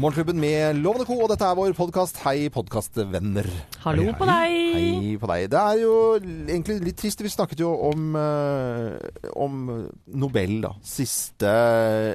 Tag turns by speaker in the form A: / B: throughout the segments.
A: Morgenklubben med Lovende Co, og dette er vår podkast. Hei, podkastvenner.
B: Hallo på deg.
A: Hei på deg. Det er jo egentlig litt trist. Vi snakket jo om, eh, om Nobel, da. Siste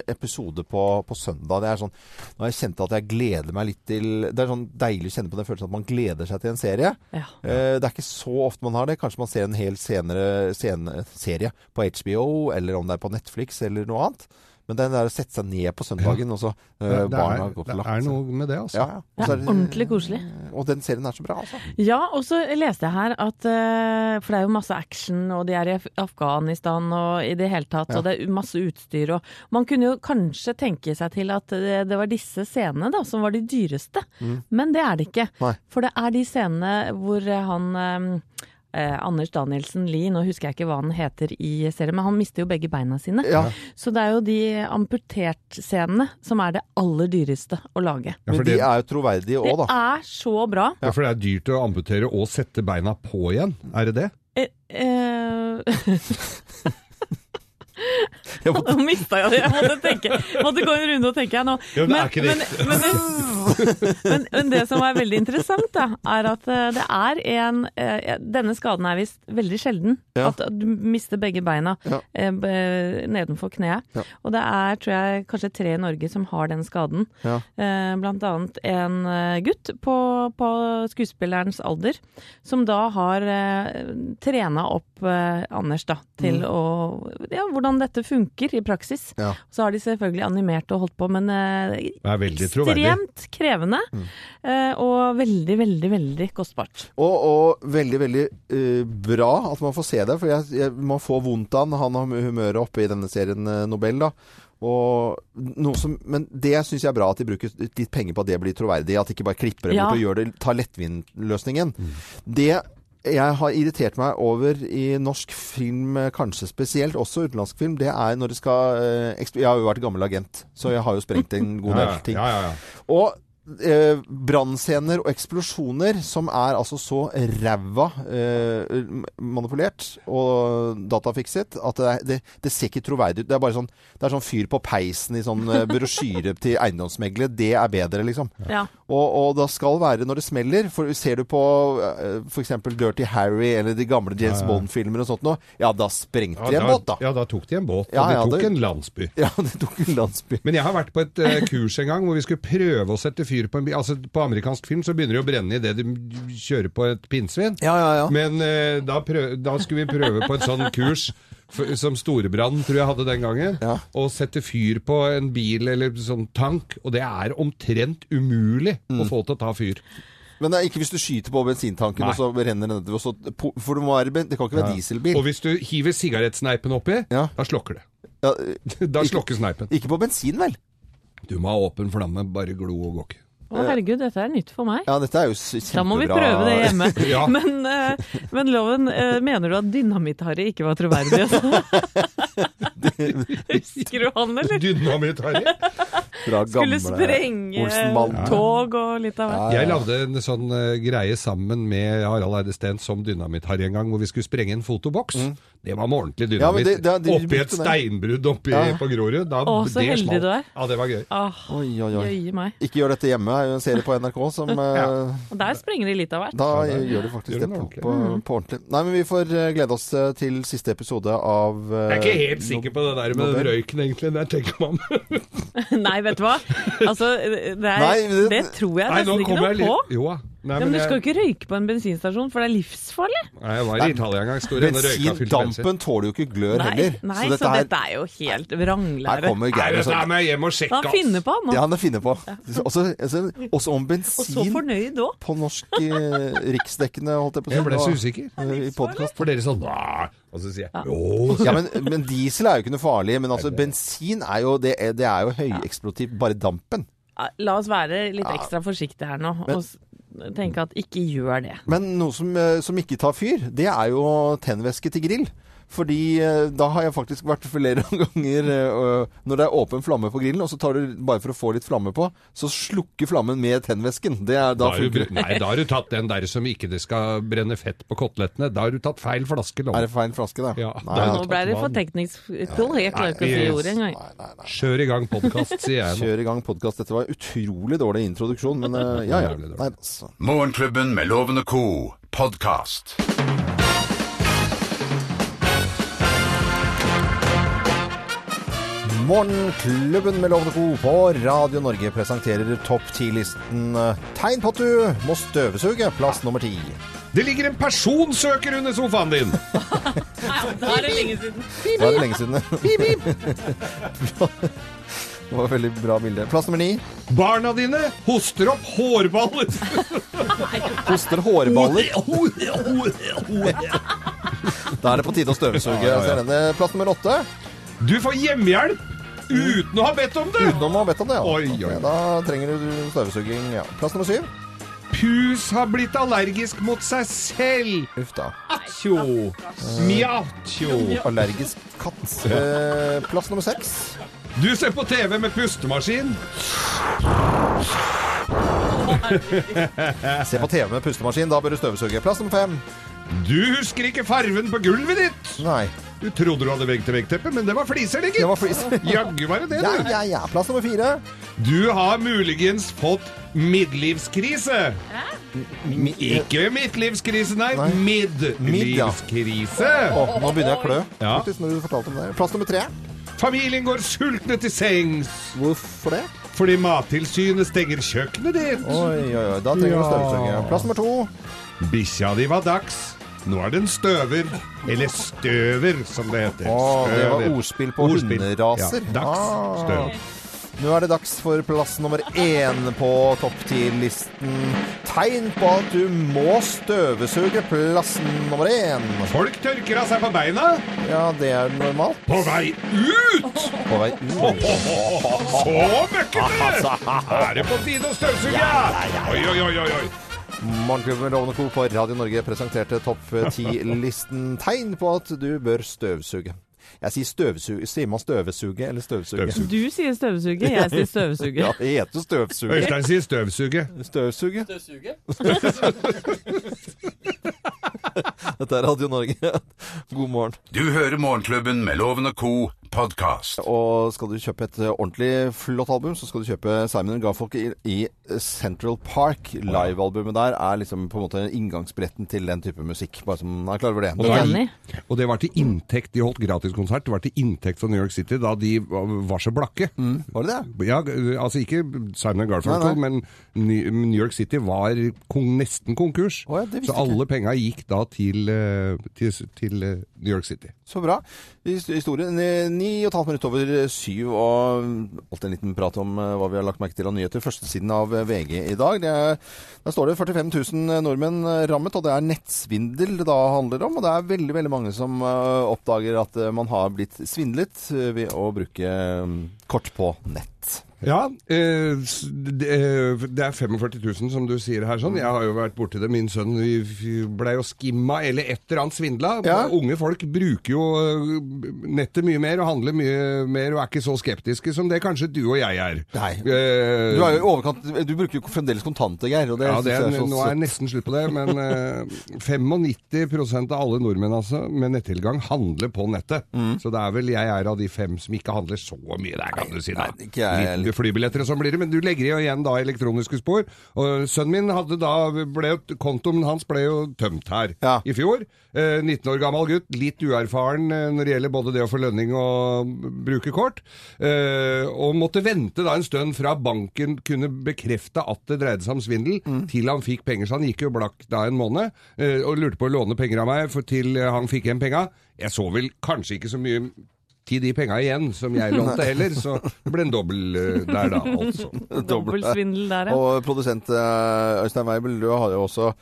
A: episode på, på søndag. Det er sånn Nå har jeg kjent at jeg gleder meg litt til Det er sånn deilig å kjenne på den følelsen at man gleder seg til en serie.
B: Ja.
A: Eh, det er ikke så ofte man har det. Kanskje man ser en hel senere, scene, serie på HBO, eller om det er på Netflix eller noe annet. Men det der å sette seg ned på søndagen, og så eh,
C: det,
A: barna
C: går
A: har gått
C: det
A: lagt
C: er noe med det, altså.
A: Ja, ja.
B: Det er ordentlig koselig.
A: Og den serien er så bra, altså.
B: Ja, og så leste jeg her at eh, For det er jo masse action, og de er i Afghanistan og i det hele tatt,
A: Ja.
B: og det er masse utstyr og Man kunne jo kanskje tenke seg til at det, det var disse scenene da som var de dyreste, men det er det ikke.
A: Nei.
B: For det er de scenene hvor han eh, Anders Danielsen Lie, nå husker jeg ikke hva han heter i serien, men han mister jo begge beina sine.
A: Ja.
B: Så det er jo de amputert-scenene som er det aller dyreste å lage.
C: Ja,
A: Men de er jo troverdige
B: Det
A: òg, da.
B: er så bra.
C: ja, for det er dyrt å amputere og sette beina på igjen. Er det det?
B: Eh, eh,
A: måtte-
B: Nå mista jeg det. Jeg måtte, tenke, måtte gå en runde og tenke nå.
C: Men
B: men, men, men, det som er veldig interessant, da, er at eh, det er en eh, Denne skaden er visst veldig sjelden.
A: Ja.
B: At du mister begge beina
A: Ja.
B: eh, nedenfor kneet.
A: Ja.
B: Og det er, tror jeg, kanskje tre i Norge som har den skaden.
A: Ja.
B: Blant annet en gutt på, på skuespillerens alder, som da har trena opp Anders da, til å Ja, hvordan dette funker i praksis.
A: Mm. Ja.
B: Så har de selvfølgelig animert og holdt på, men eh, ekstremt krevende.
A: Mm.
B: eh, og veldig, veldig, veldig kostbart.
A: Og, og veldig, veldig uh, bra at man får se det. For jeg, jeg, man får vondt av han. Han har humøret oppe i denne serien Nobel, da. Og noe som, men det syns jeg er bra at de bruker litt penger på at det blir troverdig. At de ikke bare klipper det
B: Ja.
A: bort og gjør det, tar lettvint-løsningen. Det jeg har irritert meg over i norsk film, eh, kanskje spesielt, også utenlandsk film, det er når det skal eh, Jeg har jo vært gammel agent, så jeg har jo sprengt en god del ting.
C: ja, ja, ja.
A: Og eh, brannscener og eksplosjoner som er altså så ræva eh, manipulert og datafikset at det, er- det, det ser ikke troverdig ut. Det er bare sånn, det er sånn fyr på peisen i sånn eh, brosjyre til eiendomsmeglere. Det er bedre, liksom.
B: Ja.
A: Og, og da skal være når det smeller. For ser du på eh, f.eks. Dirty Harry eller de gamle James
C: Ja, ja.
A: Bond-filmer og sånt noe, ja, da sprengte
C: Ja,
A: de en båt, da.
C: Ja, da tok de en båt, og de
A: ja,
C: tok
A: det-
C: en landsby.
A: Ja, de tok en landsby.
C: Men jeg har vært på et eh, kurs en gang hvor vi skulle prøve å sette fyr på en bil. Altså På amerikansk film så begynner det å brenne idet de kjører på et pinnsvin.
A: Ja, ja, ja.
C: Men eh, da, prøv, da skulle vi prøve på et sånn kurs som Storebrand tror jeg hadde den gangen.
A: Ja.
C: Å sette fyr på en bil eller sånn tank. Og det er omtrent umulig
A: Mm.
C: å få til å ta fyr.
A: Men det er ikke hvis du skyter på bensintanken,
C: Nei.
A: og så renner det nedover. For det, må være, det kan ikke være dieselbil.
C: Og hvis du hiver sigarettsneipen oppi,
A: Ja.
C: da slokker det.
A: Ja,
C: Da slokker sneipen.
A: ikke på bensin, vel?
C: Du må ha åpen flamme, bare glo og gå ikke.
B: Å herregud, dette er nytt for meg.
A: Ja, dette er jo kjempebra.
B: Da må vi prøve det hjemme.
C: Ja.
B: Men, eh, men Loven, eh, mener du at Dynamitt-Harry ikke var troverdig? Husker du han, eller?
C: Dynamitt-Harry.
B: Skulle sprenge tog og litt av hvert.
C: Jeg lagde en sånn eh, greie sammen med Harald Eide Steen som Dynamitt-Harry en gang, hvor vi skulle sprenge en fotoboks. Det var med ordentlig
A: dynamitt. Ja, men
C: dynamitt.
A: det- det-
C: oppi et steinbrudd oppi
A: Ja.
C: på Grorud. Da,
B: Å, så
C: det
B: heldig
C: smalt.
B: du er.
C: Ja, det var gøy.
B: Åh,
A: Oi, oi, oi.
B: meg.
A: Ikke gjør dette hjemme. Det er jo en serie på NRK som ja.
B: Og der sprenger de litt av hvert.
A: Da
C: Ja,
A: gjør de faktisk
C: gjør
A: det
C: det
A: på,
C: ordentlig.
A: på, på ordentlig. Nei, men vi får eh, glede oss eh, til siste episode av uh,
C: Jeg er ikke helt sikker på det der med den røyken, egentlig. Der tenker man
B: Nei, vet du hva? Altså, det, er,
A: Nei, det-
B: det tror jeg nesten ikke
C: kommer
B: noe på.
C: Jo da. Nei,
B: Ja, men du skal jo ikke røyke på en bensinstasjon, for det er livsfarlig.
C: Nei, jeg var i Italia en gang.
A: Bensindampen tåler jo ikke glør
B: Nei,
A: heller.
B: nei
A: så dette så
B: dette er jo helt
A: her
B: vranglære.
A: kommer
C: Nei,
A: Geir og sånn.
C: hjem og sjekke,
B: Han finner på han nå.
A: Ja, han er finner på. Også, altså, også om
B: Og så
A: bensin
B: fornøyd òg.
A: på norsk eh, riksdekkende, holdt jeg på å si.
C: Jeg ble så usikker.
A: eh, I podkast.
C: For dere sånn Og så sier jeg jo.
A: Ja, men, men diesel er jo ikke noe farlig. Men altså, bensin er jo, det er, det er jo høyeksplosivt. Bare dampen.
B: La oss være litt ekstra forsiktige her nå, s- tenke at ikke gjør det.
A: Men noe som, eh, som ikke tar fyr, det er jo tennvæske til grill. Fordi eh, da har jeg faktisk vært flere ganger eh, når det er åpen flamme på grillen, og så tar du bare for å få litt flamme på, så slukker flammen med tennvæsken. Det er, da
C: Da
A: funker det.
C: nei, da har du tatt den der som ikke det skal brenne fett på kotelettene. Da har du tatt feil flaske. Lov.
A: Er det feil flaske, da?
C: Ja,
A: Nei,
C: det er.
B: Nå ble det for teknisk tull. Jeg klarer ikke å si ordet engang.
C: Kjør i gang podkast, sier jeg nå.
A: Kjør i gang podkast. Dette var utrolig dårlig introduksjon, men eh, ja ja. Nei, altså.
D: Morgenklubben med Lovende og co. podkast.
A: Morgenklubben med Lovende Co. på Radio Norge presenterer topp 10-listen eh, Tegn på at du må støvsuge. Plass nummer ti.
C: Det ligger en personsøker under sofaen din!
B: Da er det lenge siden.
A: Da er det lenge siden. Det var et veldig bra bilde. Plass nummer ni.
C: Barna dine hoster opp hårballer!
A: Hoster hårballer. Da er det på tide å støvsuge.
C: Ja, ja, ja.
A: Plass nummer åtte.
C: Du får hjemmehjelp uten å ha bedt om det!
A: Uten å ha bedt om det, ja.
C: Oi, oi.
A: Okay, Da trenger du støvsuging. Ja. Plass nummer syv.
C: Pus har blitt allergisk mot seg selv!
A: Uff da.
C: Atjo. Mjau-tjo.
A: Allergisk katt. Eh, plass nummer seks.
C: Du ser på TV med pustemaskin.
A: Se på TV med pustemaskin. Da bør du støvsuge. Plass nummer fem.
C: Du husker ikke farven på gulvet ditt!
A: Nei.
C: Du trodde du hadde vegg-til-vegg-teppe, men det var fliser, det,
A: Det var
C: gitt. Jaggu var det det,
A: Ja,
C: du.
A: ja, ja. Plass nummer fire.
C: Du har muligens fått midtlivskrise.
A: Mi
C: Ikke midtlivskrise, nei.
A: Nei.
C: Midtlivskrise.
A: Å, nå begynner jeg å klø.
C: Ja.
A: Faktisk, når du fortalte om det. Plass nummer tre.
C: Familien går sultne til sengs
A: Hvorfor det?
C: fordi Mattilsynet stenger kjøkkenet ditt.
A: Oi, oi, oi. Da trenger du
C: Ja.
A: støvsuge. Plass nummer to.
C: Bikkja di var dags. Nå er det en støver. Eller støver, som det heter.
A: Å, det var ordspill på
C: Ordspill.
A: hunderaser.
C: Ja, dags.
A: Ah. Nå er det dags for plass nummer én på topp ti-listen. Tegn på at du må støvsuge. Plass nummer én.
C: Folk tørker av seg på beina.
A: Ja, det er normalt.
C: På vei ut!
A: På vei ut.
C: Så møkkete! Er det på tide å støvsuge? Oi, oi, oi, oi.
A: Morgenklubben Lovende Co. på Radio Norge presenterte topp ti-listen. Tegn på at du bør støvsuge. Jeg sier støvsuge. Sier man støvesuge eller støvsuge?
C: Støvsuge.
B: Du sier støvsuge, jeg sier støvsuge.
A: Ja, det heter støvsuge.
C: Øystein sier støvsuge.
A: Støvsuge. Dette er Radio Norge. God morgen.
D: Du hører Morgenklubben med Loven og co. podkast.
A: Og skal du kjøpe et ordentlig flott album, så skal du kjøpe Simon Garfolk i, i Central Park. Live-albumet der er liksom på en måte inngangsbilletten til den type musikk. Bare som man er klar over det.
C: Og det var- Og det var til inntekt, de holdt gratiskonsert, det var til inntekt for New York City da de var så blakke.
A: Mm, var det det?
C: Ja, altså ikke Simon Garfunkel,
A: Nei,
C: men New York City var kon nesten konkurs.
A: Oh, ja, det
C: så alle penga gikk da til, eh, til, til eh, New York City.
A: Så bra. Historien eh, ni og et halvt minutt over syv, og alltid en liten prat om eh, hva vi har lagt merke til av nyheter. Førstesiden av eh, VG i dag. Er, der står det 45 000 nordmenn eh, rammet, og det er nettsvindel det da handler om. Og det er veldig veldig mange som oppdager at man har blitt svindlet ved å bruke kort på nett.
C: Ja, eh, det, eh, er 45 000 som du sier her sånn. Jeg har jo vært borti det. Min sønn vi- vi ble jo skimma eller et eller annet svindla.
A: Ja.
C: Unge folk bruker jo eh, nettet mye mer og handler mye mer og er ikke så skeptiske som det kanskje du og jeg er.
A: Nei. Du, er jo overkant, du bruker jo fremdeles kontanter, Geir. Og det,
C: ja, det er,
A: jeg er så
C: nå er jeg nesten slutt på det, men eh, 95% av alle nordmenn altså, med nettilgang handler på nettet. Så det er vel jeg er av de fem som ikke handler så mye der, kan du si. da.
A: Mm. nei, ikke jeg
C: flybilletter og sånn blir det, men du legger jo igjen da elektroniske spor. Og sønnen min hadde da, ble, kontoen hans ble jo tømt her
A: Ja.
C: i fjor. Eh, 19 år gammel gutt, litt uerfaren eh, når det gjelder både det å få lønning og bruke kort. Eh, og måtte vente da en stund fra banken kunne bekrefte at det dreide seg om svindel, til han fikk penger. Så han gikk jo blakk da en måned eh, og lurte på å låne penger av meg for til eh, han fikk igjen penga. Jeg så vel kanskje ikke så mye til de penga igjen som jeg lånte heller, så det ble en dobbel eh, der da, altså.
B: Dobbeltsvindel der, ja.
A: Og produsent eh, Øystein Weibel, du har jo også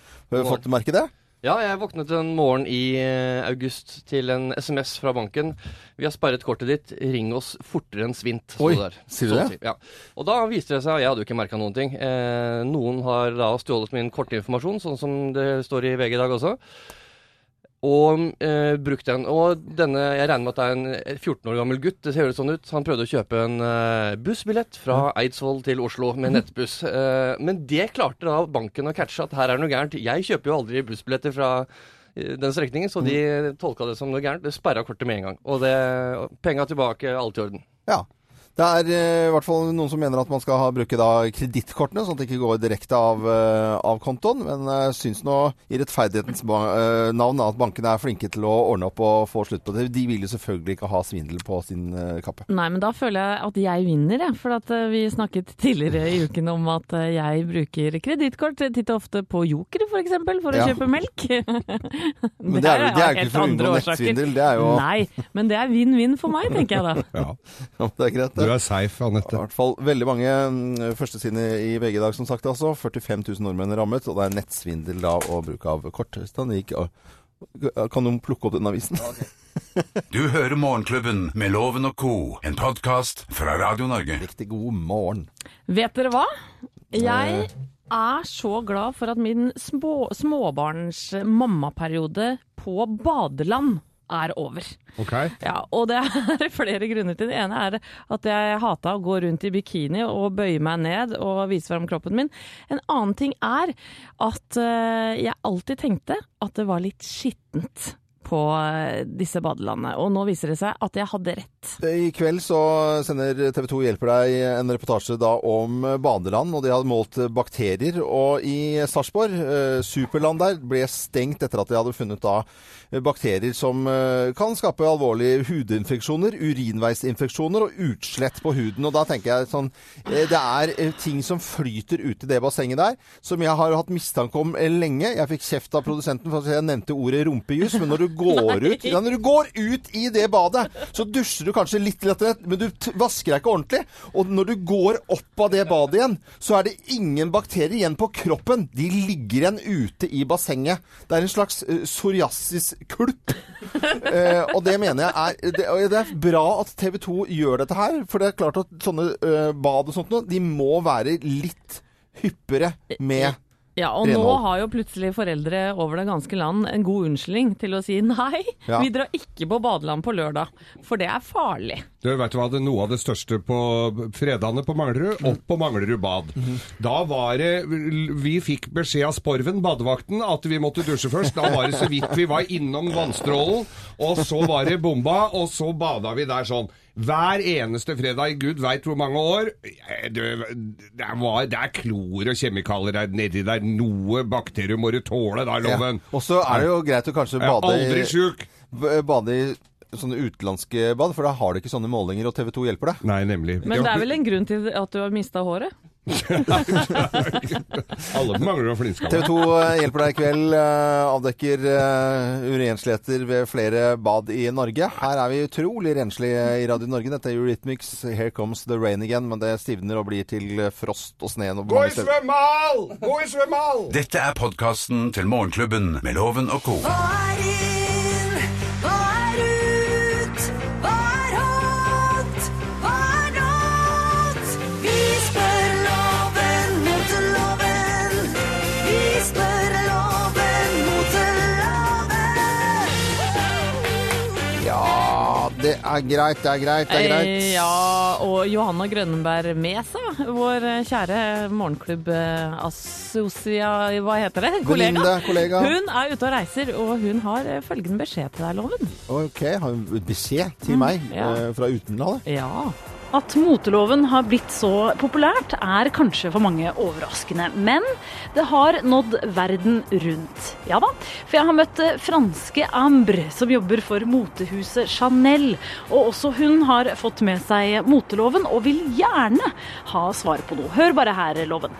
A: fått merke det?
E: Ja, jeg våknet en morgen i eh, august til en SMS fra banken. Vi har sperret kortet ditt, ring oss fortere enn svint.
A: Oi,
E: der.
A: sier du det?
E: si, Ja. Og da viste det seg, jeg hadde jo ikke merka noen ting, eh, noen har da stjålet min kortinformasjon, sånn som det står i VG i dag også. Og eh, brukt den. Og denne, jeg regner med at det er en 14 år gammel gutt, det ser sånn ut. Han prøvde å kjøpe en eh, bussbillett fra Eidsvoll til Oslo med nettbuss. Eh, men det klarte da banken å catche at her er det noe gærent. Jeg kjøper jo aldri bussbilletter fra eh, den strekningen, så de tolka det som noe gærent. Det sperra kortet med en gang. Og det, penga tilbake, alt i orden.
A: Ja. Det er eh, i hvert fall noen som mener at man skal ha, bruke kredittkortene, sånn at det ikke går direkte av, eh, av kontoen. Men jeg syns nå i rettferdighetens eh, navn at bankene er flinke til å ordne opp og få slutt på det. De vil jo selvfølgelig ikke ha svindel på sin eh, kappe.
B: Nei, men da føler jeg at jeg vinner, jeg. For eh, vi snakket tidligere i uken om at eh, jeg bruker kredittkort titt og ofte på Joker f.eks. For, for å
A: Ja.
B: kjøpe melk.
A: Men det er, jo- det er jo ikke
B: helt
A: for å unngå nettsvindel. Det er jo
B: Nei, men det er vinn-vinn for meg, tenker jeg da.
C: Ja.
A: Det er greit,
C: Du er safe,
A: I hvert fall veldig mange mm, førstesider i VG i dag, som sagt. altså. 45 000 nordmenn er rammet, og det er nettsvindel da og bruk av kort. Kan noen plukke opp den avisen?
D: Du hører Morgenklubben med Loven og co., en podkast fra Radio Norge.
A: Riktig god morgen.
B: Vet dere hva? Jeg er så glad for at min små, småbarns mammaperiode på badeland er over.
C: Okay.
B: Ja, og det er flere grunner til det. Ene er at jeg hata å gå rundt i bikini og bøye meg ned og vise fram kroppen min. En annen ting er at eh, jeg alltid tenkte at det var litt skittent på eh, disse badelandene. Og nå viser det seg at jeg hadde rett.
A: I kveld så sender TV 2 Hjelper deg en reportasje da om badeland, og de hadde målt bakterier. Og i Sarpsborg, eh, superland der, ble stengt etter at de hadde funnet da bakterier som eh, kan skape alvorlige hudinfeksjoner, urinveisinfeksjoner og utslett på huden. Og da tenker jeg sånn Det er ting som flyter ute i det bassenget der, som jeg har hatt mistanke om lenge. Jeg fikk kjeft av produsenten for at jeg nevnte ordet rumpejus, men når du går ut ja, Når du går ut i det badet, så dusjer du kanskje litt lettere, men du vasker deg ikke ordentlig. Og når du går opp av det badet igjen, så er det ingen bakterier igjen på kroppen. De ligger igjen ute i bassenget. Det er en slags uh, psoriasiskulp. uh, og det mener jeg er det, det er bra at TV 2 gjør dette her. For det er klart at sånne uh, bad og sånt noe, de må være litt hyppigere med
B: Ja, og nå har jo plutselig foreldre over det ganske land en god unnskyldning til å si nei,
A: Ja.
B: vi drar ikke på badeland på lørdag, for det er farlig.
C: Du vet du hva, det er noe av det største på fredagene på Manglerud, opp på Manglerud bad. Da var det Vi fikk beskjed av Sporven, badevakten, at vi måtte dusje først. Da var det så vidt vi var innom vannstrålen, og så var det bomba, og så bada vi der sånn. Hver eneste fredag i gud veit hvor mange år. Det, det, var, det er klor og kjemikalier der nedi der. Noe bakterier må du tåle, da, loven.
A: Og så er det jo greit å kanskje
C: Jeg er
A: bade
C: aldri sjuk.
A: bade i sånne utenlandske bad, for da har du ikke sånne målinger, og TV 2 hjelper deg.
C: Nei, nemlig.
B: Men det er vel en grunn til at du har mista håret?
C: Alle mangler å flinskalle.
A: TV 2 hjelper deg i kveld. eh, Avdekker uh, urensligheter ved flere bad i Norge. Her er vi utrolig renslige i Radio Norge. Dette er Eurythmics, 'Here Comes the Rain Again', men det stivner og blir til eh, frost og sne.
C: Gå i svømmehall! Gå i svømmehall!
D: Dette er podkasten til Morgenklubben med Loven og co.
F: er
A: greit, det er greit, det er greit.
B: Eh, Ja, og Johanna Grønnenberg Mesa, vår kjære morgenklubb-assosia... Hva heter det?
A: Venninne, kollega.
B: Hun er ute og reiser, og hun har eh, følgende beskjed til deg, Loven.
A: Ok, har hun beskjed til meg
B: ja.
A: eh, fra utenlandet?
B: Ja.
G: At moteloven har blitt så populært er kanskje for mange overraskende, men det har nådd verden rundt. Ja da, for jeg har møtt eh, franske Ambre, som jobber for motehuset Chanel. Og også hun har fått med seg moteloven, og vil gjerne ha svar på noe. Hør bare her, Loven.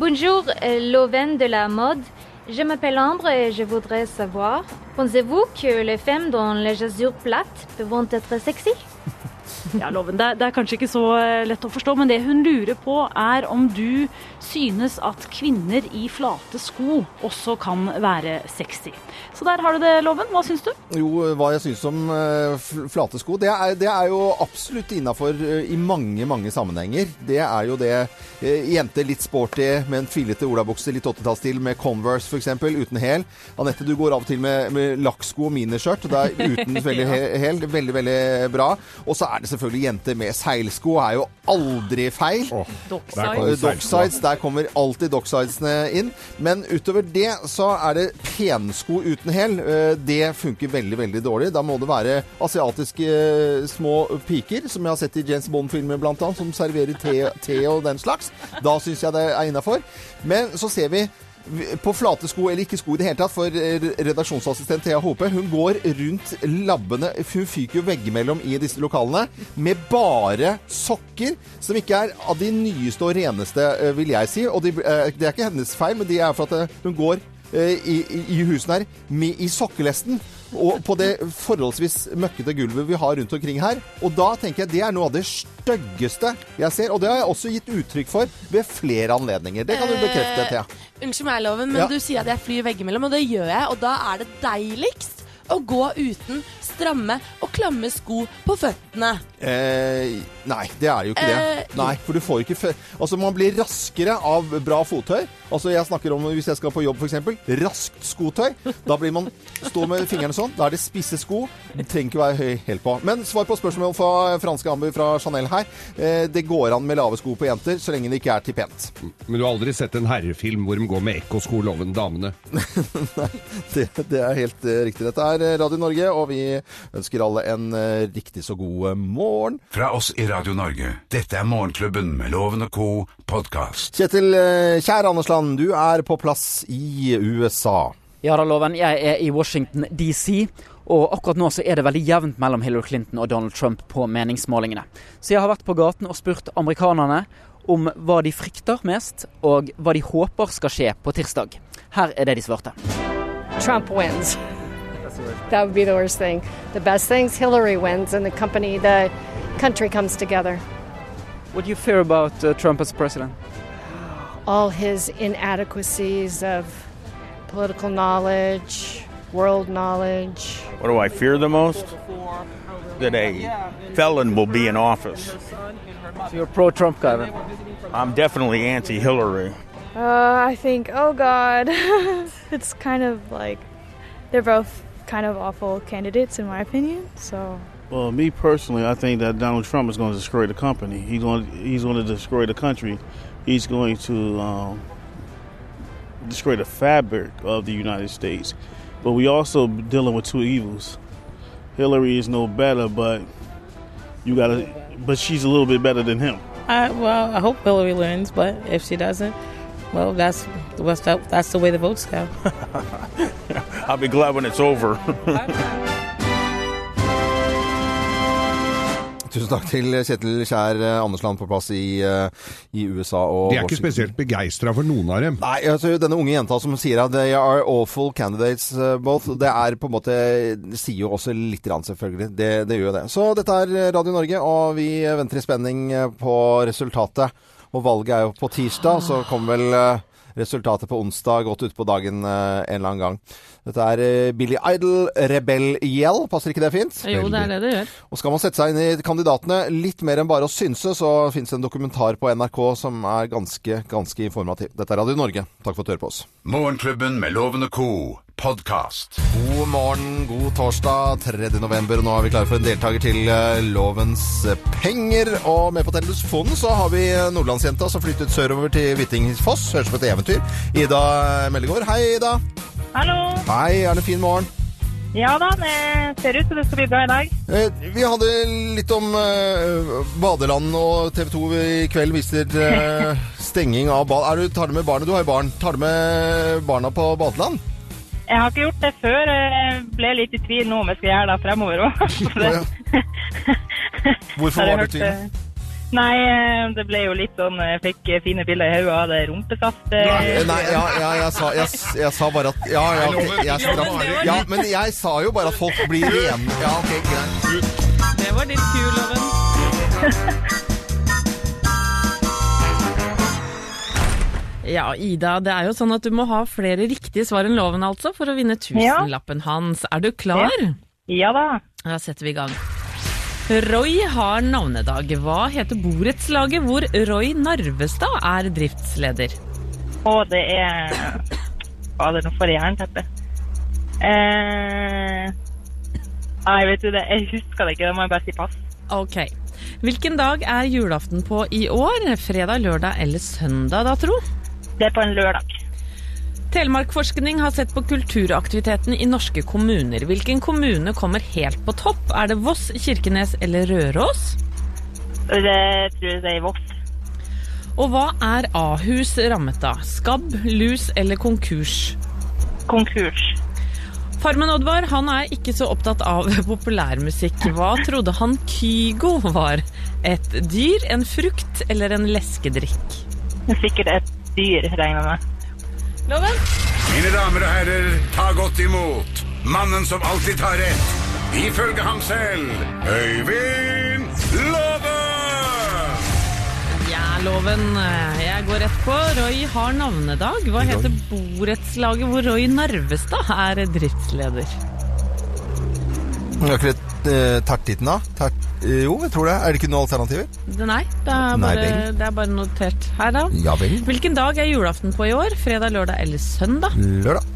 H: Bonjour, euh, Loven de la mode. Je m'appelle Ambre et je voudrais savoir, pensez-vous que les femmes dans les jasures plates peuvent être sexy
G: Ja, Loven, det, er- det er kanskje ikke så eh, lett å forstå, men det hun lurer på er om du synes at kvinner i flate sko også kan være sexy. Så der har du det, Loven. Hva syns du?
A: Jo, hva jeg syns om eh, flate sko, det er, det er jo absolutt innafor i mange, mange sammenhenger. Det er jo det eh, jenter litt sporty med en fillete olabukse, litt 80-tallsstil med Converse f.eks. uten hæl. Anette, du går av og til med, med lakksko og miniskjørt. Er uten veldig hæ- hæl. Veldig, veldig bra. Og så er det selvfølgelig jenter med seilsko. Er jo aldri feil.
C: Oh.
A: Docksides, der kommer alltid docksidesene inn. Men utover det så er det pensko uten hæl. Eh, Det funker veldig, veldig dårlig. Da må det være asiatiske eh, små piker, som jeg har sett i James Bond-filmer annet, som serverer te, te og den slags. Da syns jeg det er innafor. Men så ser vi på flate sko, eller ikke sko i det hele tatt, for eh, redaksjonsassistent Thea Hope, hun går rundt labbene, hun fyker jo veggimellom i disse lokalene, med bare sokker, som ikke er av de nyeste og reneste, eh, vil jeg si. Og de, eh, det er ikke hennes feil, men de er for at hun går i, i, i husene her med, i sokkelesten. Og på det forholdsvis møkkete gulvet vi har rundt omkring her. Og da tenker jeg det er noe av det styggeste jeg ser. Og det har jeg også gitt uttrykk for ved flere anledninger. Det kan du bekrefte, Thea.
I: Unnskyld meg, Loven, men
A: Ja.
I: du sier at jeg flyr veggimellom, og det gjør jeg. Og da er det deiligst å gå uten stramme klamme sko på føttene.
A: Eh, nei, det er jo ikke det.
I: Eh,
A: Nei, for du får ikke fø Altså, man blir raskere av bra fottøy. Altså, jeg snakker om hvis jeg skal på jobb, f.eks. Raskt skotøy. Da blir man Stå med fingrene sånn. Da er det spisse sko. Det trenger ikke være høy helt på. Men svar på spørsmål fra franske Ambu fra Chanel her. Eh, det går an med lave sko på jenter, så lenge det ikke er til pent.
C: Men du har aldri sett en herrefilm hvor de går med ekkosko, loven damene?
A: Det, det er helt eh, riktig. Dette er eh, Radio Norge, og vi ønsker alle en eh, riktig så god eh, morgen.
D: Fra oss i Radio Norge. Dette er Morgenklubben med Loven og co. podkast.
A: Kjetil, eh, kjære Andersland, du er på plass i USA.
J: Ja da, Loven. Jeg er i Washington DC. Og akkurat nå så er det veldig jevnt mellom Hillary Clinton og Donald Trump på meningsmålingene. Så jeg har vært på gaten og spurt amerikanerne om hva de frykter mest, og hva de håper skal skje på tirsdag. Her er det de svarte.
K: Trump wins. That would be the worst thing. The best thing's Hillary wins and the company, the country comes together.
J: What do you fear about uh, Trump as president?
K: All his inadequacies of political knowledge, world knowledge.
L: What do I fear the most? That a felon will be in office.
J: So you're pro-Trump guy then?
L: I'm definitely anti-Hillary.
M: Uh, I think, oh God. it's kind of like they're both kind of awful candidates, in my opinion. So,
N: Well, me personally, I think that Donald Trump is going to destroy the company. He's going he's going to destroy the country. He's going to um, destroy the fabric of the United States. But we also dealing with two evils. Hillary is no better, but you got to. But she's a little bit better than him.
O: I, well, I hope Hillary wins, but if she doesn't, well, that's that's the way the votes go.
L: I'll be glad when it's over.
A: Tusen takk til Kjetil Kjær eh, Andersland på plass i, eh, i USA. Og
C: De er ikke
A: Washington.
C: spesielt begeistra for noen av dem.
A: Nei, altså denne unge jenta som sier at they are awful candidates uh, both, det er på en måte sier jo også litt grann selvfølgelig. Det, det gjør jo det. Så dette er Radio Norge, og vi venter i spenning eh, på resultatet. Og valget er jo på tirsdag, så kommer vel eh, resultatet på onsdag godt utpå dagen eh, en eller annen gang. Dette er eh, Billy Idol, Rebell Yell. Passer ikke det fint?
B: Jo, det er det det gjør.
A: Og skal man sette seg inn i kandidatene litt mer enn bare å synse, så fins det en dokumentar på NRK som er ganske, ganske informativ. Dette er Radio Norge. Takk for at du hører på oss.
D: Morgenklubben med lovende co. podkast.
A: God morgen, god torsdag 3. november. Nå er vi klare for en deltaker til eh, Lovens penger. Og med på telefonen så har vi eh, nordlandsjenta som flyttet sørover til Hvittingfoss. Høres ut som et eventyr. Ida Meldegård. Hei, Ida.
P: Hallo.
A: Hei, er det en fin morgen?
P: Ja da, det ser ut som det skal bli bra i dag.
A: Eh, Vi hadde litt om eh, badeland, og TV 2 i kveld viser eh, stenging av bad. Er du, tar du med barnet? Du har jo barn. Tar du med barna på badeland?
P: Jeg har ikke gjort det før. Jeg ble litt i tvil nå om jeg skal gjøre det fremover òg.
A: Hvorfor var du i tvil?
P: Nei, eh, det ble jo litt sånn Jeg fikk eh, fine bilder i hodet av det rumpesaft.
A: Nei, Nei, ja, ja jeg, sa, jeg, jeg sa bare at Ja, ja, okay, jeg straff, ja, men jeg sa jo bare at folk blir rene. Ja, ok, greit.
B: Det var litt kul, Loven. Ja, Ida, det er jo sånn at du må ha flere riktige svar enn loven altså, for å vinne tusenlappen hans. Er du klar?
P: Ja da.
B: Da setter vi i gang. Roy har navnedag. Hva heter borettslaget hvor Roy Narvestad er driftsleder?
P: Å, det er Fader, nå får jeg jernteppe. Eh... Nei, vet du det, jeg husker det ikke. Da må jeg bare si pass.
B: Ok. Hvilken dag er julaften på i år? Fredag, lørdag eller søndag, da, tro?
P: Det er på en lørdag.
B: Telemarkforskning har sett på kulturaktiviteten i norske kommuner. Hvilken kommune kommer helt på topp? Er det Voss, Kirkenes eller Røros?
P: Det tror jeg det er Voss.
B: Og hva er Ahus rammet av? Skabb, lus eller konkurs?
P: Konkurs.
B: Farmen Oddvar han er ikke så opptatt av populærmusikk. Hva trodde han Kygo var? Et dyr, en frukt eller en leskedrikk?
P: Er sikkert et dyr, regner jeg med.
B: Loven?
D: Mine damer og herrer, ta godt imot mannen som alltid tar rett, ifølge ham selv, Øyvind Love!
B: Ja, Loven. Jeg går rett på. Roy har navnedag. Hva heter borettslaget hvor Roy Narvestad er driftsleder?
A: Er ikke det eh, tertitten, da? Tert, eh, jo, jeg tror det. Er det ikke noen alternativer?
B: Nei, det er,
A: Nei
B: bare, det er bare notert her, da.
A: Ja vel.
B: Hvilken dag er julaften på i år? Fredag, lørdag eller søndag?
A: Lørdag.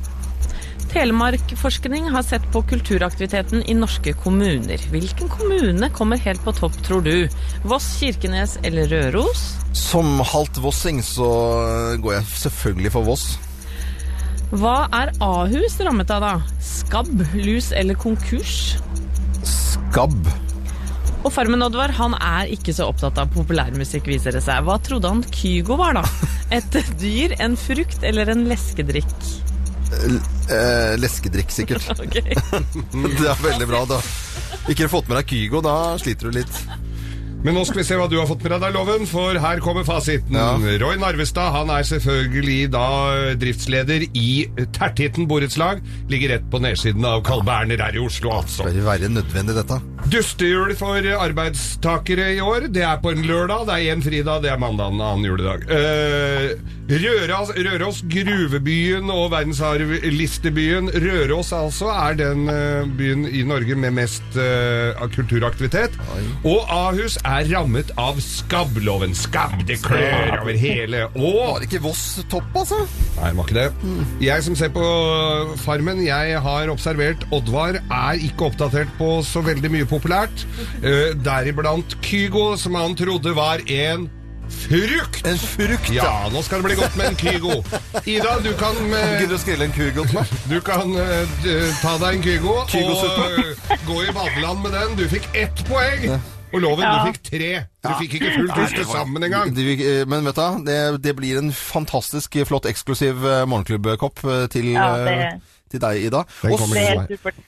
B: Telemarkforskning har sett på kulturaktiviteten i norske kommuner. Hvilken kommune kommer helt på topp, tror du? Voss, Kirkenes eller Røros?
A: Som halvt vossing så går jeg selvfølgelig for Voss.
B: Hva er Ahus rammet av, da? Skabb, lus eller konkurs?
A: Skabb.
B: Og Farmen Oddvar han er ikke så opptatt av populærmusikk, viser det seg. Hva trodde han Kygo var, da? Et dyr, en frukt eller en leskedrikk?
A: Eh, leskedrikk, sikkert. Det er veldig bra, da. Ikke fått med deg Kygo, da sliter du litt.
C: Men nå skal vi se hva du har fått med deg Loven, for her kommer fasiten. Roy Narvestad han er selvfølgelig da driftsleder i Tertitten borettslag. Ligger rett på nedsiden av Carl Berner her i Oslo, altså.
A: Det bør være nødvendig, dette.
C: Dustehjul for arbeidstakere i år. Det er på en lørdag. Det er én fridag. Det er mandag, en annen juledag. Eh, Røros, Røros, gruvebyen og verdensarvlistebyen Røros altså er den eh, byen i Norge med mest eh, kulturaktivitet. Og Ahus er rammet av skabbloven. Skabb, det klør over hele. Og
A: Var det ikke Voss topp, altså?
C: Nei, det var ikke det. Jeg som ser på Farmen, jeg har observert Oddvar er ikke oppdatert på så veldig mye populært. Uh, deriblant Kygo, som han trodde var en frukt.
A: En frukt,
C: ja. Nå skal det bli godt med en Kygo. Ida, du kan eh,
A: Gidder å skrive en Kygo til meg?
C: Du kan uh, ta deg en Kygo Kygo
A: og
C: uh, gå i badeland med den. Du fikk ett poeng. Og Loven,
A: Ja.
C: du fikk tre. Du fikk ikke fullt hus til sammen engang.
A: Det- Men vet du, det, det blir en fantastisk flott eksklusiv eh, morgenklubbkopp eh, til,
P: Ja, det-
A: eh, til deg, Ida. Og.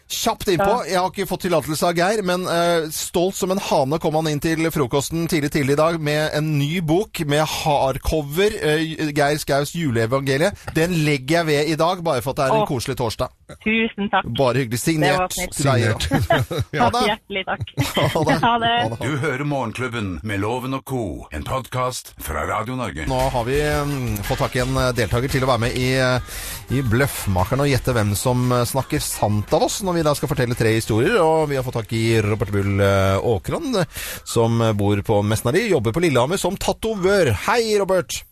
A: Kjapt innpå. Jeg har ikke fått tillatelse av Geir, men uh, stolt som en hane kom han inn til frokosten tidlig tidlig i dag med en ny bok med hardcover. Uh, Geir Skaus juleevangeliet. Den legger jeg ved i dag, bare for at det er en
P: Åh.
A: koselig torsdag.
P: Tusen takk.
A: Bare hyggelig. Signert til deg. Ja. Ha det.
P: Hjertelig takk.
A: Ha det.
P: Ha det.
D: Du hører Morgenklubben med Loven og co., en podkast fra Radio Norge.
A: Nå har vi mm, fått tak i en eh, deltaker til å være med i, eh, i Bløffmakerne og gjette hvem som eh, snakker sant av oss, når vi da skal fortelle tre historier. Og vi har fått tak i Robert Bull Åkron, Åkran, som bor på Mesnari, jobber på Lillehammer som tatovør. Hei, Robert!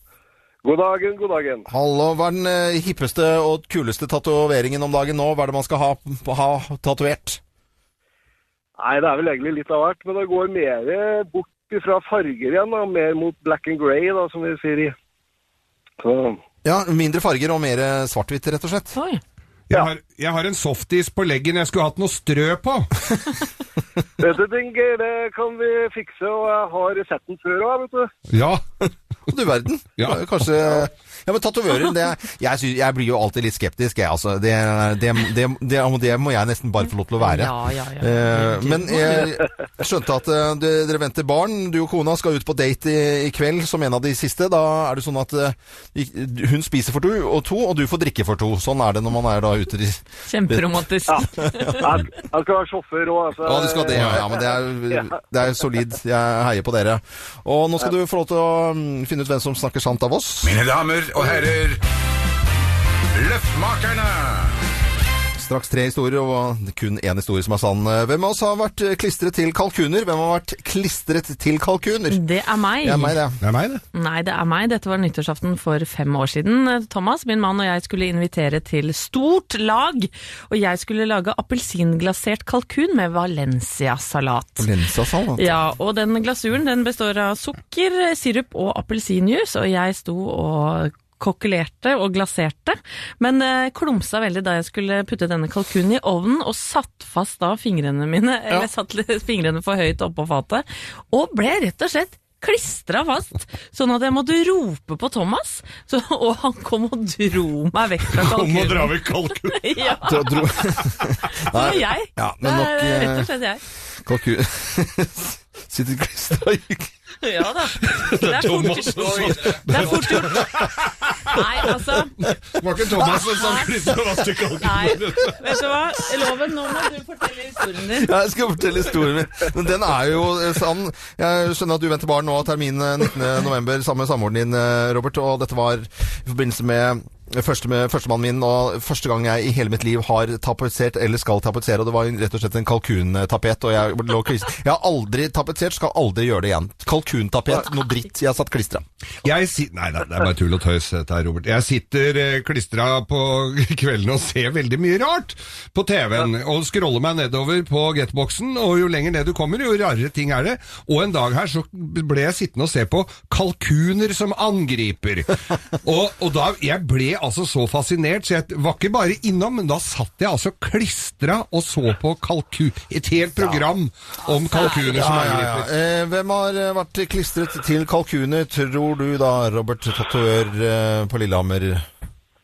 Q: God dagen, god dagen.
A: Hallo, hva er den hippeste og kuleste tatoveringen om dagen nå? Hva er det man skal ha, ha tatovert?
Q: Nei, det er vel egentlig litt av hvert, men det går mer bort fra farger igjen, da. Mer mot black and grey, da, som vi sier i. Så,
A: Ja, mindre farger og mer svart-hvitt, rett og slett.
C: Jeg, har, jeg har en softis på leggen jeg skulle hatt noe strø på.
Q: vet du, Dinger, det kan vi fikse, og jeg har sett den før òg, vet du.
C: Ja.
A: Du verden.
C: Ja.
A: Kanskje Ja, men tatovører, det, jeg, synes, jeg blir jo alltid litt skeptisk, jeg. Altså, det, det, det, det, det må jeg nesten bare få lov til å være.
B: Ja, ja, ja.
A: Eh, men jeg skjønte at eh, dere venter barn. Du og kona skal ut på date i, i kveld som en av de siste. Da er det sånn at eh, hun spiser for to, og to, og du får drikke for to. Sånn er det når man er da ute i
B: Kjemperomantisk.
Q: Jeg, jeg skal være sjåfør òg. Altså.
A: Ja, du skal det, ja. ja men det er, det er solid. Jeg heier på dere. Og nå skal du få lov til å mm, finne ut hvem som snakker sant av oss.
D: Mine damer og herrer, Løffmakerne!
A: Straks tre historier, og kun én historie som er sann. Hvem av oss har vært klistret til kalkuner? Hvem har vært klistret til kalkuner?
B: Det er meg.
A: Det er meg, det.
C: Det er meg, det.
B: Nei, det er meg. Dette var nyttårsaften for fem år siden. Thomas, min mann og jeg skulle invitere til stort lag, og jeg skulle lage appelsinglasert kalkun med Valencia-salat.
A: Valencia-salat?
B: Ja, og den glasuren den består av sukker, sirup og appelsinjuice, og jeg sto og kokkelerte og glaserte, men eh, klumsa veldig da jeg skulle putte denne kalkunen i ovnen, og satt fast da fingrene mine, eller satt fingrene for høyt oppå fatet, og ble rett og slett klistra fast, sånn at jeg måtte rope på Thomas, så, og han kom og dro meg vekk fra
C: Kom og
B: kalkunen.
C: dra vekk kalkunen!
B: ja,
A: Dro- dro-
B: det var jeg.
A: Ja, men nok
B: rett
A: eh,
B: og slett jeg.
A: kalkun Sitter klistra i
B: Ja da. Det er fort,
C: gjort.
B: det er fort gjort. Nei, altså Det
C: Var ikke Thomas som sang til
B: Nei, vet du hva? Loven, nå må du fortelle historien din.
A: Ja, jeg skal fortelle historien min. Men den er jo eh, sann. Jeg skjønner at du venter barn nå, termin eh, 19.11. sammen med samboeren din, eh, Robert. Og dette var i forbindelse med Første med førstemannen min, og første gang jeg i hele mitt liv har tapetsert eller skal tapetsere, og det var rett og slett en kalkuntapet. Og jeg lå klis- Jeg har aldri tapetsert, skal aldri gjøre det igjen. Kalkuntapet, noe dritt. Jeg har satt klistra.
C: Jeg si Nei, nei, det er bare tull og tøys, dette her, Robert. Jeg sitter eh, klistra på kvelden og ser veldig mye rart på TV-en, og scroller meg nedover på getboxen, og jo lenger ned du kommer, jo rarere ting er det. Og en dag her så ble jeg sittende og se på kalkuner som angriper. Og, og da Jeg ble altså så fascinert, så jeg var ikke bare innom, men da satt jeg altså klistra og så på kalkun Et helt program om kalkuner som angriper.
A: Eh, hvem har eh, vært klistret til kalkuner, tror du da, Robert Tatoør eh, på Lillehammer?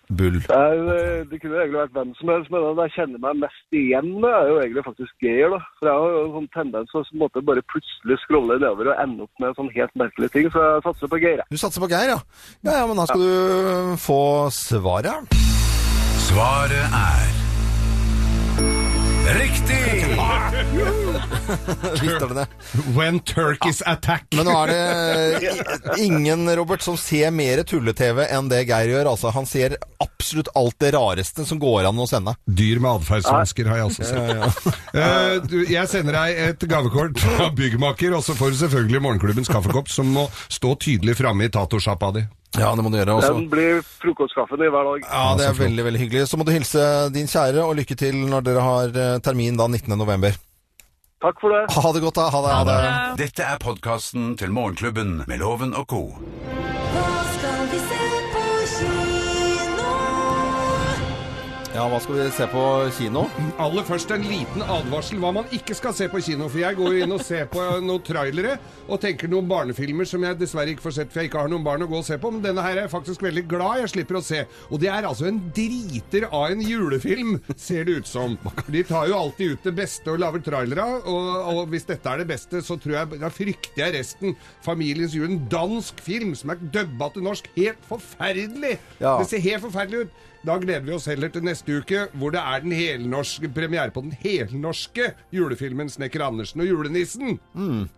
A: Bull.
Q: Det, er, eh, det kunne egentlig vært hvem som helst, men den jeg kjenner meg mest igjen med, er jo egentlig faktisk Geir. da. For jeg har jo en sånn tendens til å måte bare plutselig scrolle nedover og ende opp med sånn helt merkelige ting, så jeg satser på Geir. jeg.
A: Du satser på Geir, ja? Ja, ja, men da skal du få svaret.
D: Svaret er Riktig!
A: Visste dere det?
C: When turkeys attack.
A: Men nå er det ingen, Robert, som ser mer tulle-TV enn det Geir gjør. Altså, han ser absolutt alt det rareste som går an å sende.
C: Dyr med atferdsvansker har jeg også sett.
A: Ja, ja.
C: Eh, jeg sender deg et gavekort fra byggmaker, og så får du selvfølgelig morgenklubbens kaffekopp, som må stå tydelig framme i tatosjappa di.
A: Ja, det må du gjøre. Også.
Q: Den blir frokostkaffen i hver dag.
A: Ja, det er veldig, veldig hyggelig. Så må du hilse din kjære, og lykke til når dere har eh, termin da 19. november.
Q: Takk for det.
A: Ha det godt, da. Ha det. Ha det.
D: Dette er podkasten til Morgenklubben med Loven og co.
A: Ja, hva skal vi se på kino?
C: Aller først en liten advarsel hva man ikke skal se på kino. For jeg går jo inn og ser på noen trailere og tenker noen barnefilmer som jeg dessverre ikke får sett, for jeg ikke har noen barn å gå og se på. Men denne her er jeg faktisk veldig glad jeg slipper å se. Og det er altså en driter av en julefilm, ser det ut som. De tar jo alltid ut det beste og lager trailere, og, og hvis dette er det beste, så tror jeg, da frykter jeg resten. Familiens jul, en dansk film som er dubba til norsk. Helt forferdelig!
A: Ja.
C: Det ser helt forferdelig ut. Da gleder vi oss heller til neste uke, hvor det er den helnorske premiere på den helnorske julefilmen 'Snekker Andersen og julenissen'.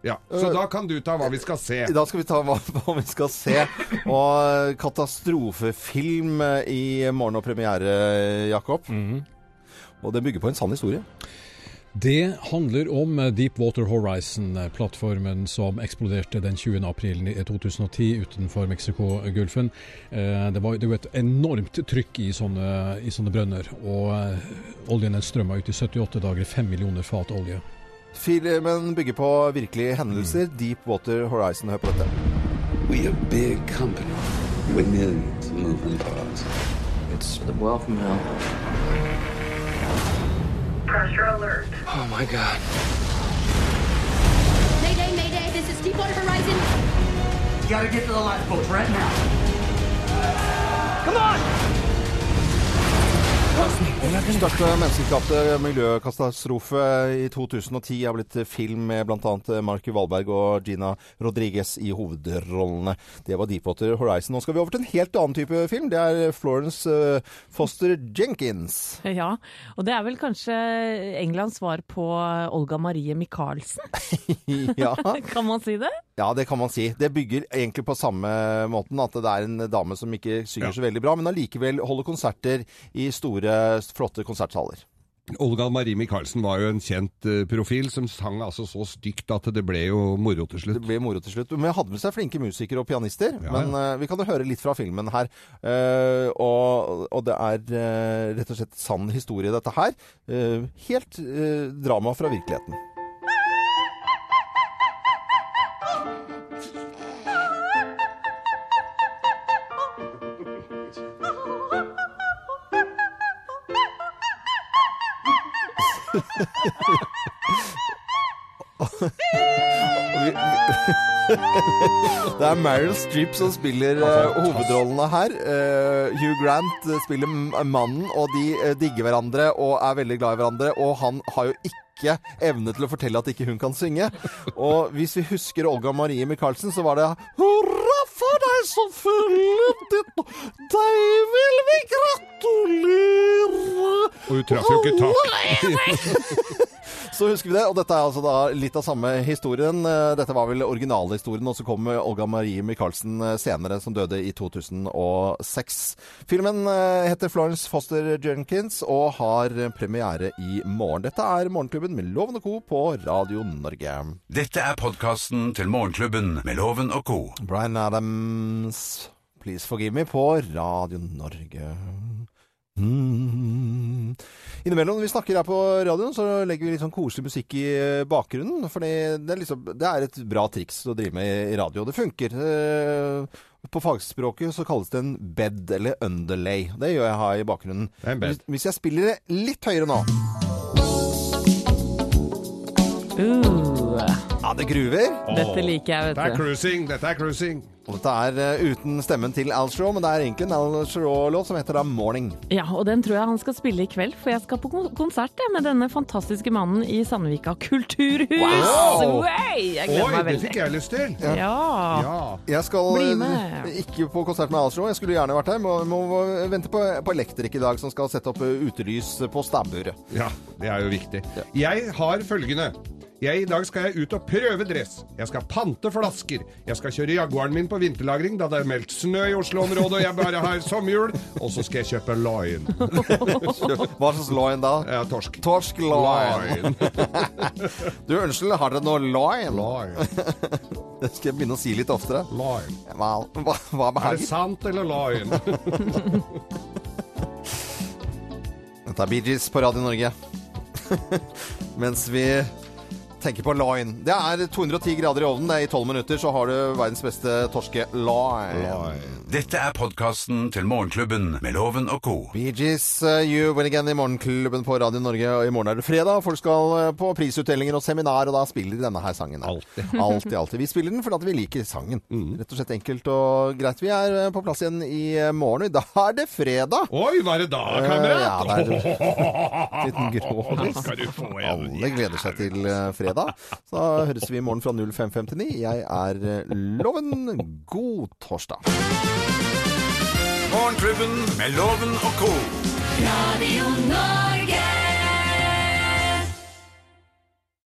C: Ja, Så
A: Uh,
C: da kan du ta hva vi skal se.
A: Da skal vi ta hva, hva vi skal se. Og katastrofefilm i morgen og premiere, Jakob. Og det bygger på en sann historie.
R: Det handler om Deepwater Horizon-plattformen som eksploderte den 20. april 2010 utenfor Mexicogolfen. Eh, Det var jo et enormt trykk i sånne, i sånne brønner, og eh, oljen strømma ut i 78 dager, 5 millioner fat olje.
A: Filmen bygger på virkelige hendelser. Deepwater Horizon. Hør på dette.
S: We a big company with millions of moving parts. It's the wealth mill.
T: Pressure alert.
S: Oh my god.
T: Mayday, mayday, this is Deepwater Horizon.
S: You gotta get to the lifeboats right now.
A: Største menneskeskapte miljøkatastrofe i 2010 har blitt film med bl.a. Marky Valberg og Gina Rodriguez i hovedrollene. Det var Deepwater Horizon. Nå skal vi over til en helt annen type film. Det er Florence eh, Foster Jenkins.
B: Ja, og det er vel kanskje Englands svar på Olga Marie Michaelsen?
A: ja.
B: kan man si det?
A: Ja, det kan man si. Det bygger egentlig på samme måten, at det er en dame som ikke synger så veldig bra, men allikevel holder konserter i store, flotte konsertsaler.
C: Olga Marie Michaelsen var jo en kjent eh, profil som sang altså så stygt at det ble jo moro til slutt.
A: Det ble moro til slutt. Men hadde med seg flinke musikere og pianister.
C: Ja, ja.
A: Men eh, vi kan jo høre litt fra filmen her. Eh, og, og det er rett og slett sann historie, dette her. Helt drama fra virkeligheten. Det er Meryl Streep som spiller eh, hovedrollene her. Eh, Hugh Grant eh, spiller m- mannen, og de eh, digger hverandre og er veldig glad i hverandre. Og han har jo ikke evne til å fortelle at ikke hun kan synge. Og hvis vi husker Olga Marie Michaelsen, så var det Hurra for deg som fyller ditt Deg vil vi gratulere!
C: Og hun traff jo ikke tak.
A: Så husker vi det, og dette er altså da litt av samme historien. Eh, Dette var vel originalhistorien, og så kom Olga Marie Michaelsen eh, senere, som døde i 2006. Filmen eh, heter Florence Foster Jenkins og har premiere i morgen. Dette er Morgenklubben med Loven og Co. på Radio Norge.
D: Dette er podkasten til Morgenklubben med Loven og co.
A: Bryan Adams, Please Forgive Me på Radio Norge. Mm. Innimellom når vi snakker her på radioen, så legger vi litt sånn koselig musikk i eh, bakgrunnen. For det, er liksom, det er et bra triks å drive med i radio. Det funker. Eh, På fagspråket så kalles det en bed, eller underlay. Det gjør jeg her i bakgrunnen. Hvis, hvis jeg spiller det litt høyere nå
B: Uh,
A: Ja, det gruver.
B: dette liker jeg,
C: Dette er
B: vet du.
C: cruising, dette er cruising.
A: Og dette er uh, uten stemmen til Al Shaw, men det er egentlig en Al Shaw-låt som heter da 'Morning'.
B: Ja, og den tror jeg han skal spille i kveld, for jeg skal på konsert jeg, med denne fantastiske mannen i Sandvika kulturhus.
A: Wow!
B: Jeg gleder
C: Oi,
B: meg
C: det fikk jeg lyst til.
B: Ja.
C: Ja.
A: Jeg skal
B: Bli
A: eh,
B: med.
A: ikke på konsert med Al Shaw. Jeg skulle gjerne vært her. Må, må vente på, på Elektrik i dag, som skal sette opp eh, utelys på stabburet.
C: Ja, det er jo viktig. Jeg har følgende. Jeg, I dag skal jeg ut og prøve dress. Jeg skal pante flasker. Jeg skal kjøre Jaguaren min på vinterlagring da det er meldt snø i Oslo-området og jeg bare har sommerhjul. Og så skal jeg kjøpe loin.
A: Hva slags loin da?
C: Ja, torsk.
A: Torsk loin. Du, unnskyld, har dere noe loin?
C: Loin.
A: Det skal jeg begynne å si litt oftere.
C: Loin.
A: Hva, hva, hva
C: Er det sant eller loin?
A: Dette er Bee Gees på Radio Norge. Mens vi tenker på loin. Det er 210 grader i ovnen. Det er I 12 minutter så har du verdens beste torske line.
D: Dette er podkasten til Morgenklubben med Loven og co.
A: Bee Gees, uh, You Win Again i Morgenklubben på Radio Norge. Og I morgen er det fredag. Folk skal uh, på prisutdelinger og seminar, og da spiller de denne her sangen. Alltid. alltid, alltid. Vi spiller den fordi vi liker sangen. Rett og slett enkelt og greit. Vi er uh, på plass igjen i uh, morgen. og Da er det fredag!
C: Oi, hva er det da, kamerat?
A: Ja, det er liten.
C: Det skal du.
A: Alle gleder seg til uh, fredag. Så høres vi i morgen fra 0559. Jeg er uh, Loven. God torsdag.
D: Morgenklubben med Loven og co.
F: Radio Norge.